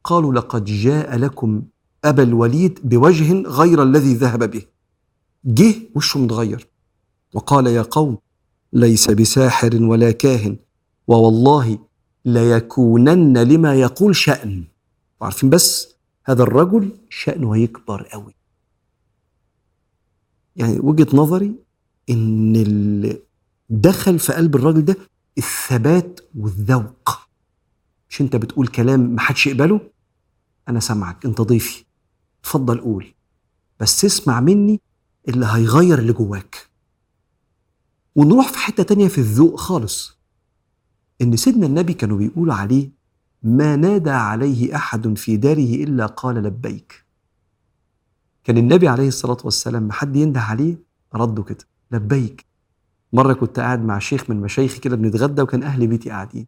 قالوا لقد جاء لكم أبا الوليد بوجه غير الذي ذهب به. جه وشه متغير. وقال يا قوم ليس بساحر ولا كاهن ووالله ليكونن لما يقول شأن. وعارفين بس؟ هذا الرجل شأنه هيكبر قوي يعني وجهة نظري إن اللي دخل في قلب الراجل ده الثبات والذوق. مش أنت بتقول كلام محدش يقبله؟ أنا سامعك أنت ضيفي. اتفضل قول. بس اسمع مني اللي هيغير اللي جواك. ونروح في حتة تانية في الذوق خالص. إن سيدنا النبي كانوا بيقولوا عليه ما نادى عليه أحد في داره إلا قال لبيك. كان النبي عليه الصلاة والسلام ما حد ينده عليه؟ رده كده. لبيك. مرة كنت قاعد مع شيخ من مشايخي كده بنتغدى وكان أهل بيتي قاعدين.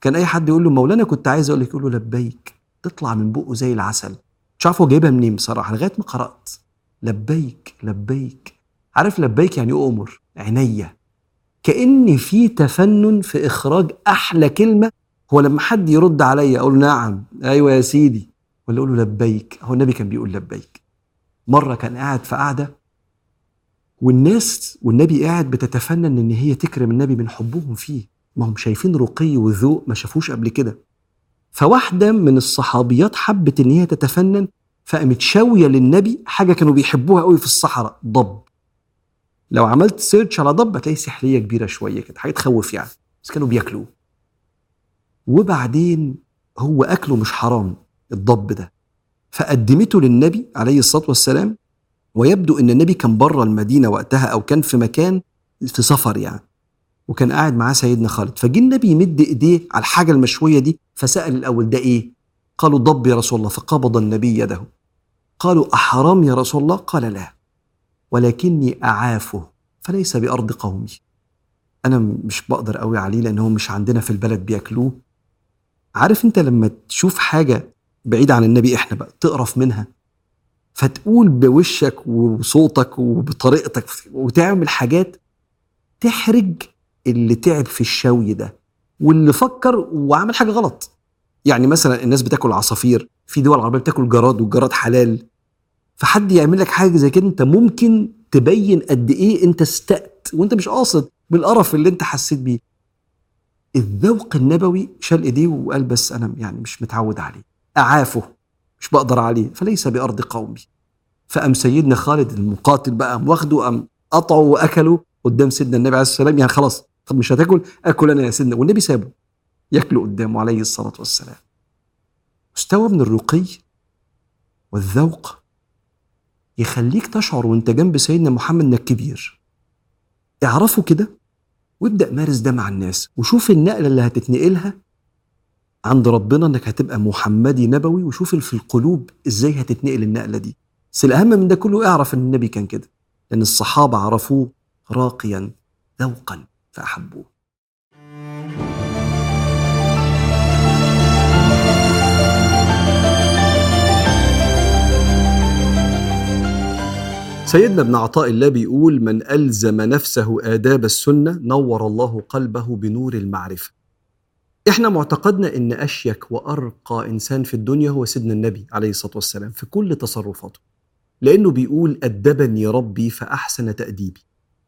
كان أي حد يقول له مولانا كنت عايز أقول لك يقول له لبيك تطلع من بقه زي العسل. مش عارف هو جايبها منين بصراحة لغاية ما قرأت. لبيك لبيك. عارف لبيك يعني أؤمر عينيا. كأن في تفنن في إخراج أحلى كلمة هو لما حد يرد عليا أقول نعم أيوة يا سيدي. ولا أقول له لبيك هو النبي كان بيقول لبيك. مرة كان قاعد في قعدة والناس والنبي قاعد بتتفنن إن هي تكرم النبي من حبهم فيه. ما هم شايفين رقي وذوق ما شافوش قبل كده. فواحدة من الصحابيات حبت إن هي تتفنن فقامت شاوية للنبي حاجة كانوا بيحبوها قوي في الصحراء ضب. لو عملت سيرش على ضب هتلاقي سحلية كبيرة شوية كده حاجة تخوف يعني بس كانوا بياكلوه. وبعدين هو أكله مش حرام الضب ده. فقدمته للنبي عليه الصلاة والسلام ويبدو إن النبي كان بره المدينة وقتها أو كان في مكان في سفر يعني وكان قاعد معاه سيدنا خالد. فجه النبي يمد إيديه على الحاجة المشوية دي فسأل الأول ده إيه؟ قالوا ضب يا رسول الله فقبض النبي يده. قالوا أحرام يا رسول الله؟ قال لا ولكني أعافه فليس بأرض قومي. أنا مش بقدر قوي عليه لأن هو مش عندنا في البلد بياكلوه. عارف أنت لما تشوف حاجة بعيدة عن النبي إحنا بقى تقرف منها؟ فتقول بوشك وصوتك وبطريقتك وتعمل حاجات تحرج اللي تعب في الشوي ده واللي فكر وعمل حاجة غلط. يعني مثلا الناس بتاكل عصافير في دول عربية بتاكل جراد والجراد حلال. فحد يعمل لك حاجة زي كده أنت ممكن تبين قد إيه أنت استأت وأنت مش قاصد بالقرف اللي أنت حسيت بيه. الذوق النبوي شال إيديه وقال بس أنا يعني مش متعود عليه. أعافه. مش بقدر عليه. فليس بأرض قومي. فقام سيدنا خالد المقاتل بقى قام واخده قام قطعه وأكله قدام سيدنا النبي عليه الصلاه والسلام يعني خلاص طب مش هتاكل؟ أكل أنا يا سيدنا. والنبي سابه ياكله قدامه عليه الصلاة والسلام. مستوى من الرقي والذوق يخليك تشعر وأنت جنب سيدنا محمد إنك كبير. اعرفه كده وابدأ مارس ده مع الناس وشوف النقلة اللي هتتنقلها عند ربنا إنك هتبقى محمدي نبوي وشوف في القلوب إزاي هتتنقل النقلة دي. بس الأهم من ده كله اعرف إن النبي كان كده لأن الصحابة عرفوه راقيا ذوقا فأحبوه. سيدنا ابن عطاء الله بيقول من ألزم نفسه آداب السنة نور الله قلبه بنور المعرفة. إحنا معتقدنا إن أشيك وأرقى إنسان في الدنيا هو سيدنا النبي عليه الصلاة والسلام في كل تصرفاته لأنه بيقول أدبني ربي فأحسن تأديبي.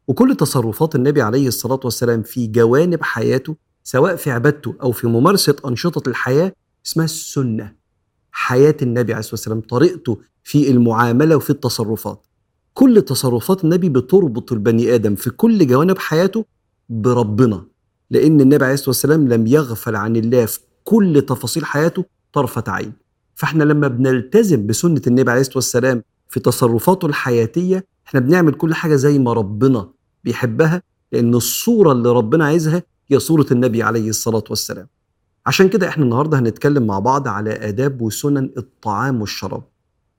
وكل تصرفات النبي عليه الصلاة والسلام في جوانب حياته سواء في عبادته أو في ممارسة أنشطة الحياة اسمها السنة. حياة النبي عليه الصلاة والسلام طريقته في المعاملة وفي التصرفات. كل تصرفات النبي بتربط البني آدم في كل جوانب حياته بربنا. لأن النبي عليه الصلاة والسلام لم يغفل عن الله في كل تفاصيل حياته طرفة عين. فإحنا لما بنلتزم بسنة النبي عليه الصلاة والسلام في تصرفاته الحياتية إحنا بنعمل كل حاجة زي ما ربنا بيحبها لأن الصورة اللي ربنا عايزها هي صورة النبي عليه الصلاة والسلام. عشان كده إحنا النهارده هنتكلم مع بعض على آداب وسنن الطعام والشراب.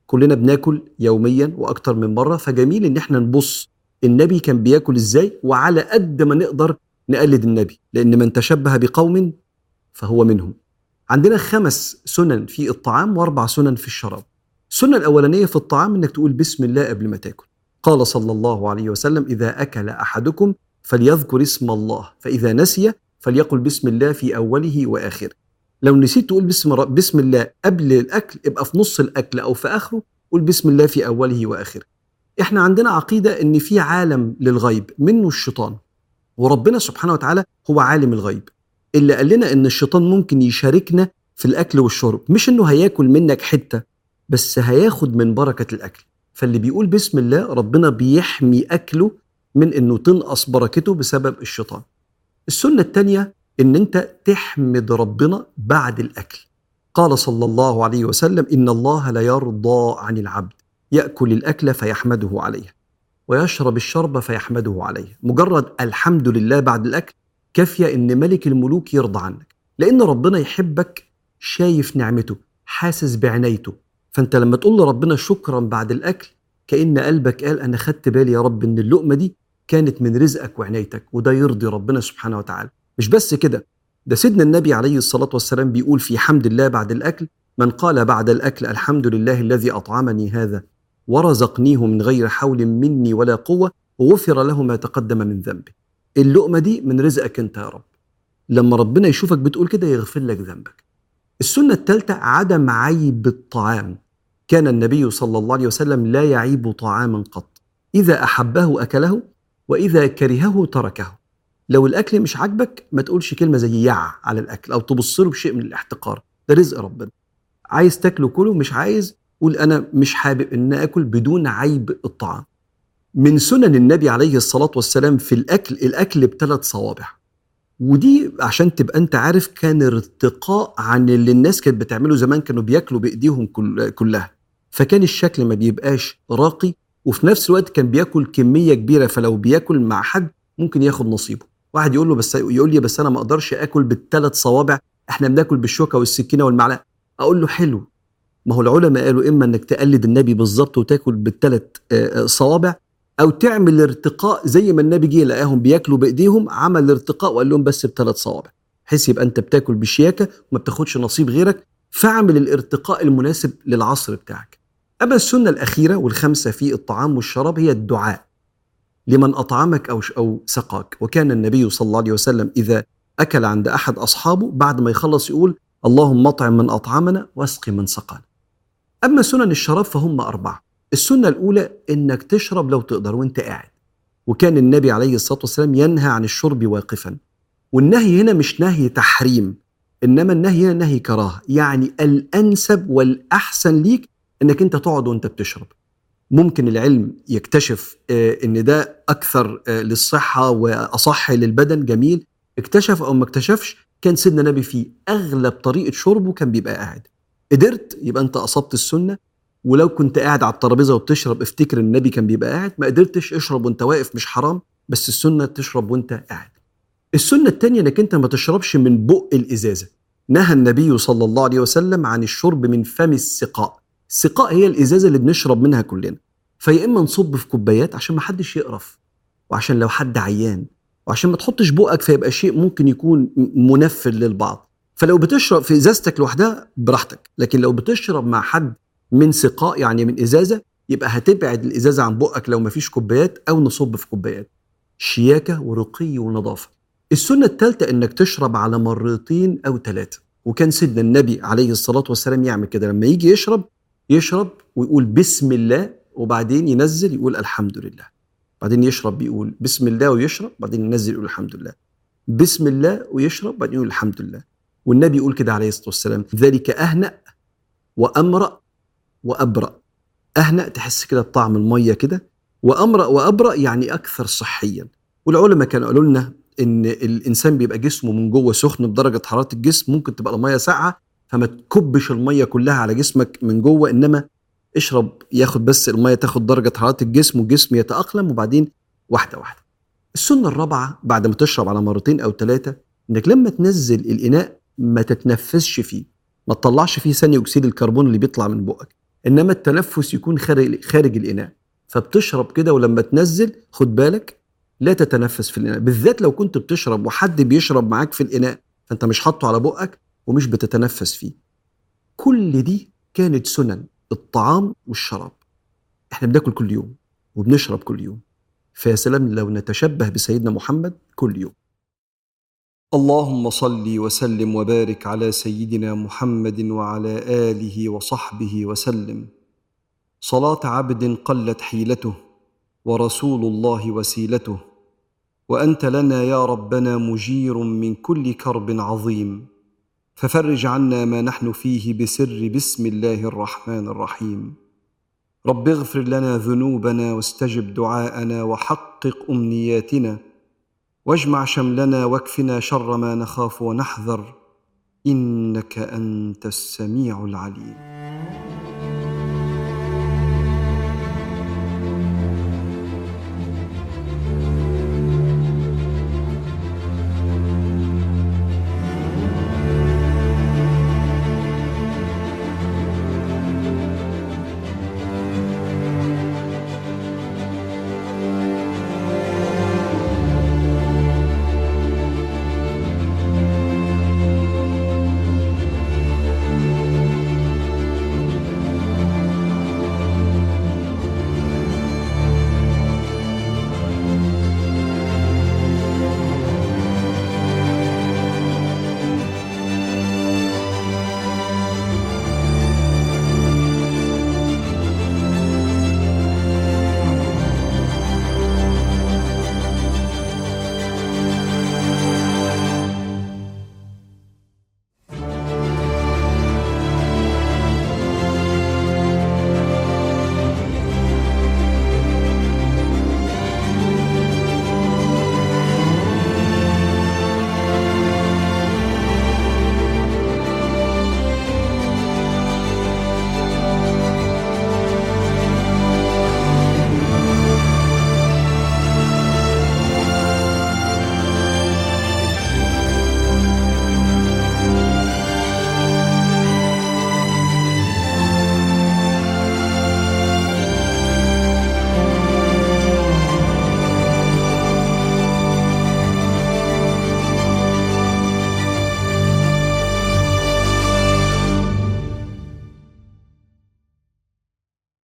كلنا بناكل يوميا وأكتر من مرة فجميل إن إحنا نبص النبي كان بياكل إزاي وعلى قد ما نقدر نقلد النبي لأن من تشبه بقوم فهو منهم. عندنا خمس سنن في الطعام وأربع سنن في الشراب. السنة الأولانية في الطعام إنك تقول بسم الله قبل ما تاكل. قال صلى الله عليه وسلم إذا أكل أحدكم فليذكر اسم الله فإذا نسي فليقل بسم الله في أوله وآخره. لو نسيت تقول بسم بسم الله قبل الأكل يبقى في نص الأكل أو في آخره قول بسم الله في أوله وآخره. إحنا عندنا عقيدة إن في عالم للغيب منه الشيطان. وربنا سبحانه وتعالى هو عالم الغيب. اللي قال لنا إن الشيطان ممكن يشاركنا في الأكل والشرب. مش إنه هياكل منك حتة بس هياخد من بركة الأكل. فاللي بيقول بسم الله ربنا بيحمي أكله من إنه تنقص بركته بسبب الشيطان. السنة الثانية إن أنت تحمد ربنا بعد الأكل. قال صلى الله عليه وسلم إن الله لا يرضى عن العبد. يأكل الأكل فيحمده عليه. ويشرب الشرب فيحمده عليه. مجرد الحمد لله بعد الأكل كافية إن ملك الملوك يرضى عنك. لأن ربنا يحبك شايف نعمته حاسس بعنايته. فأنت لما تقول لربنا شكرا بعد الأكل كأن قلبك قال أنا خدت بالي يا رب إن اللقمة دي كانت من رزقك وعنايتك وده يرضي ربنا سبحانه وتعالى. مش بس كده ده سيدنا النبي عليه الصلاة والسلام بيقول في حمد الله بعد الأكل من قال بعد الأكل الحمد لله الذي أطعمني هذا ورزقنيه من غير حول مني ولا قوة وغفر له ما تقدم من ذنبه اللقمة دي من رزقك أنت يا رب. لما ربنا يشوفك بتقول كده يغفر لك ذنبك. السنة الثالثة عدم عيب الطعام. كان النبي صلى الله عليه وسلم لا يعيب طعاما قط. إذا أحبه أكله وإذا كرهه تركه. لو الأكل مش عاجبك ما تقولش كلمة زي يع على الأكل أو تبص له بشيء من الاحتقار. ده رزق ربنا. عايز تاكله كله مش عايز قول أنا مش حابب إن آكل بدون عيب الطعام. من سنن النبي عليه الصلاة والسلام في الأكل الأكل بثلاث صوابع. ودي عشان تبقى أنت عارف كان ارتقاء عن اللي الناس كانت بتعمله زمان كانوا بياكلوا بإيديهم كل كلها. فكان الشكل ما بيبقاش راقي وفي نفس الوقت كان بياكل كمية كبيرة فلو بياكل مع حد ممكن ياخد نصيبه. واحد يقول له بس يقول لي بس أنا ما أقدرش آكل بالثلاث صوابع إحنا بناكل بالشوكة والسكينة والمعلقة. أقول له حلو ما هو العلماء قالوا إما إنك تقلد النبي بالظبط وتاكل بالثلاث صوابع أو تعمل ارتقاء زي ما النبي جه لقاهم بياكلوا بإيديهم عمل ارتقاء وقال لهم بس بثلاث صوابع بحيث يبقى أنت بتاكل بشياكة وما بتاخدش نصيب غيرك فاعمل الارتقاء المناسب للعصر بتاعك. أما السنة الأخيرة والخامسه في الطعام والشراب هي الدعاء لمن أطعمك أو أو سقاك. وكان النبي صلى الله عليه وسلم إذا أكل عند أحد أصحابه بعد ما يخلص يقول اللهم اطعم من أطعمنا واسق من سقانا. أما سنن الشراب فهم أربعة. السنة الأولى إنك تشرب لو تقدر وأنت قاعد. وكان النبي عليه الصلاة والسلام ينهى عن الشرب واقفا. والنهي هنا مش نهي تحريم إنما النهي هنا نهي كراهة. يعني الأنسب والأحسن ليك إنك أنت تقعد وأنت بتشرب. ممكن العلم يكتشف إن ده أكثر للصحة وأصح للبدن. جميل. اكتشف أو ما اكتشفش كان سيدنا النبي في أغلب طريقة شربه كان بيبقى قاعد. قدرت يبقى انت أصبت السنة. ولو كنت قاعد على الترابيزة وبتشرب افتكر النبي كان بيبقى قاعد ما قدرتش اشرب وانت واقف مش حرام بس السنة تشرب وانت قاعد. السنة الثانية انك انت ما تشربش من بق الإزازة. نهى النبي صلى الله عليه وسلم عن الشرب من فم السقاء. السقاء هي الإزازة اللي بنشرب منها كلنا. فيا إما نصب في كوبايات عشان ما حدش يقرف وعشان لو حد عيان وعشان ما تحطش بقك فيبقى شيء ممكن يكون منفر للبعض. فلو بتشرب في إزازتك لوحدها براحتك. لكن لو بتشرب مع حد من سقاء يعني من إزازة يبقى هتبعد الإزازة عن بقك لو ما فيش كوبايات أو نصب في كوبايات. شياكة ورقي ونظافة. السنة الثالثه إنك تشرب على مرتين أو ثلاثة وكان سيدنا النبي عليه الصلاة والسلام يعمل كده. لما يجي يشرب يشرب ويقول بسم الله وبعدين ينزل يقول الحمد لله. بعدين يشرب بيقول بسم الله ويشرب بعدين ينزل يقول الحمد لله. بسم الله ويشرب بعدين يقول الحمد لله. والنبي يقول كده عليه الصلاة والسلام ذلك أهنأ وأمرأ وأبرأ أهنأ تحس كده بطعم المية كده وأمرأ وأبرأ يعني أكثر صحيا والعلماء كانوا قالوا لنا إن الإنسان بيبقى جسمه من جوه سخن بدرجة حرارة الجسم ممكن تبقى المية ساقعة فما تكبش المية كلها على جسمك من جوه إنما اشرب ياخد بس المية تاخد درجة حرارة الجسم والجسم يتأقلم وبعدين واحدة واحدة. السنة الرابعة بعد ما تشرب على مرتين أو ثلاثة إنك لما تنزل الإناء ما تتنفسش فيه. ما تطلعش فيه ثاني أكسيد الكربون اللي بيطلع من بقك. إنما التنفس يكون خارج خارج الإناء. فبتشرب كده ولما تنزل خد بالك لا تتنفس في الإناء. بالذات لو كنت بتشرب وحد بيشرب معاك في الإناء فأنت مش حاطه على بقك ومش بتتنفس فيه. كل دي كانت سنن الطعام والشراب. إحنا بناكل كل يوم وبنشرب كل يوم. فيا سلام لو نتشبه بسيدنا محمد كل يوم. اللهم صل وسلم وبارك على سيدنا محمد وعلى آله وصحبه وسلم. صلاة عبد قلت حيلته ورسول الله وسيلته. وأنت لنا يا ربنا مجير من كل كرب عظيم. ففرج عنا ما نحن فيه بسر بسم الله الرحمن الرحيم. رب اغفر لنا ذنوبنا واستجب دعاءنا وحقق أمنياتنا. واجمع شملنا واكفنا شر ما نخاف ونحذر إنك أنت السميع العليم.